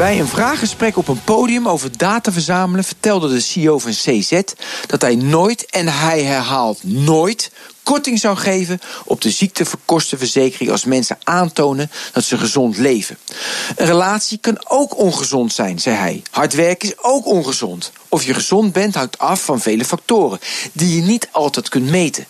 Bij een vraaggesprek op een podium over data verzamelen vertelde de CEO van CZ dat hij nooit, en hij herhaalt nooit, korting zou geven op de ziektekostenverzekering als mensen aantonen dat ze gezond leven. Een relatie kan ook ongezond zijn, zei hij. Hard werken is ook ongezond. Of je gezond bent hangt af van vele factoren die je niet altijd kunt meten.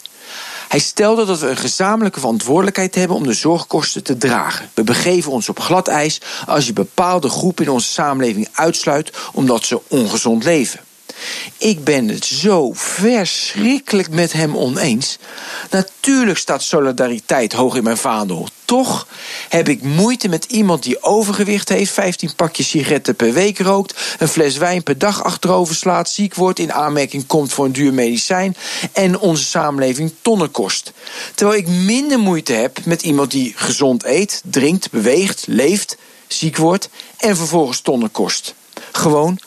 Hij stelde dat we een gezamenlijke verantwoordelijkheid hebben om de zorgkosten te dragen. We begeven ons op glad ijs als je bepaalde groepen in onze samenleving uitsluit omdat ze ongezond leven. Ik ben het zo verschrikkelijk met hem oneens. Natuurlijk staat solidariteit hoog in mijn vaandel. Toch heb ik moeite met iemand die overgewicht heeft, 15 pakjes sigaretten per week rookt, een fles wijn per dag achterover slaat, ziek wordt, in aanmerking komt voor een duur medicijn en onze samenleving tonnen kost. Terwijl ik minder moeite heb met iemand die gezond eet, drinkt, beweegt, leeft, ziek wordt en vervolgens tonnen kost. Gewoon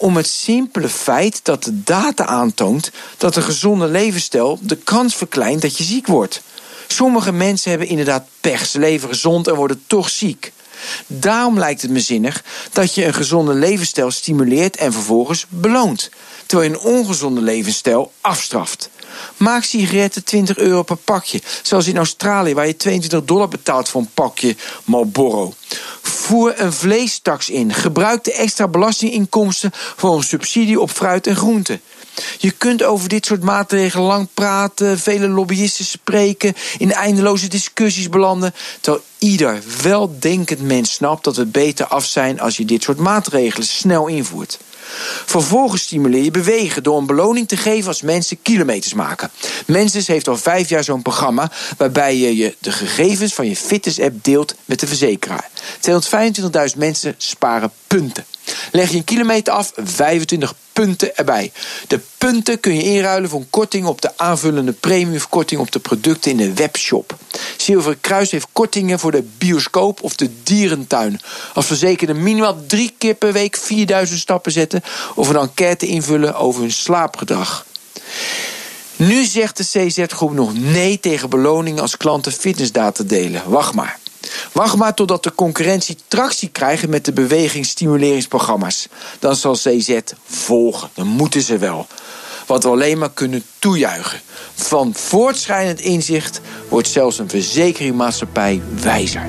om het simpele feit dat de data aantoont dat een gezonde levensstijl de kans verkleint dat je ziek wordt. Sommige mensen hebben inderdaad pech, ze leven gezond en worden toch ziek. Daarom lijkt het me zinnig dat je een gezonde levensstijl stimuleert en vervolgens beloont, terwijl je een ongezonde levensstijl afstraft. Maak sigaretten 20 euro per pakje, zoals in Australië waar je 22 dollar betaalt voor een pakje Marlboro. Voer een vleestaks in. Gebruik de extra belastinginkomsten voor een subsidie op fruit en groenten. Je kunt over dit soort maatregelen lang praten, vele lobbyisten spreken, in eindeloze discussies belanden, terwijl ieder weldenkend mens snapt dat we beter af zijn als je dit soort maatregelen snel invoert. Vervolgens stimuleer je bewegen door een beloning te geven als mensen kilometers maken. Menses heeft al vijf jaar zo'n programma waarbij je, je de gegevens van je fitness-app deelt met de verzekeraar. 225.000 mensen sparen punten. Leg je een kilometer af, 25 punten erbij. De punten kun je inruilen voor een korting op de aanvullende premiumkorting op de producten in de webshop. Zilveren Kruis heeft kortingen voor de bioscoop of de dierentuin. Als verzekerde minimaal drie keer per week 4000 stappen zetten of een enquête invullen over hun slaapgedrag. Nu zegt de CZ-groep nog nee tegen beloningen als klanten fitnessdata delen. Wacht maar. Wacht maar totdat de concurrentie tractie krijgt met de bewegingsstimuleringsprogramma's. Dan zal CZ volgen. Dan moeten ze wel. Wat we alleen maar kunnen toejuichen. Van voortschrijdend inzicht wordt zelfs een verzekeringmaatschappij wijzer.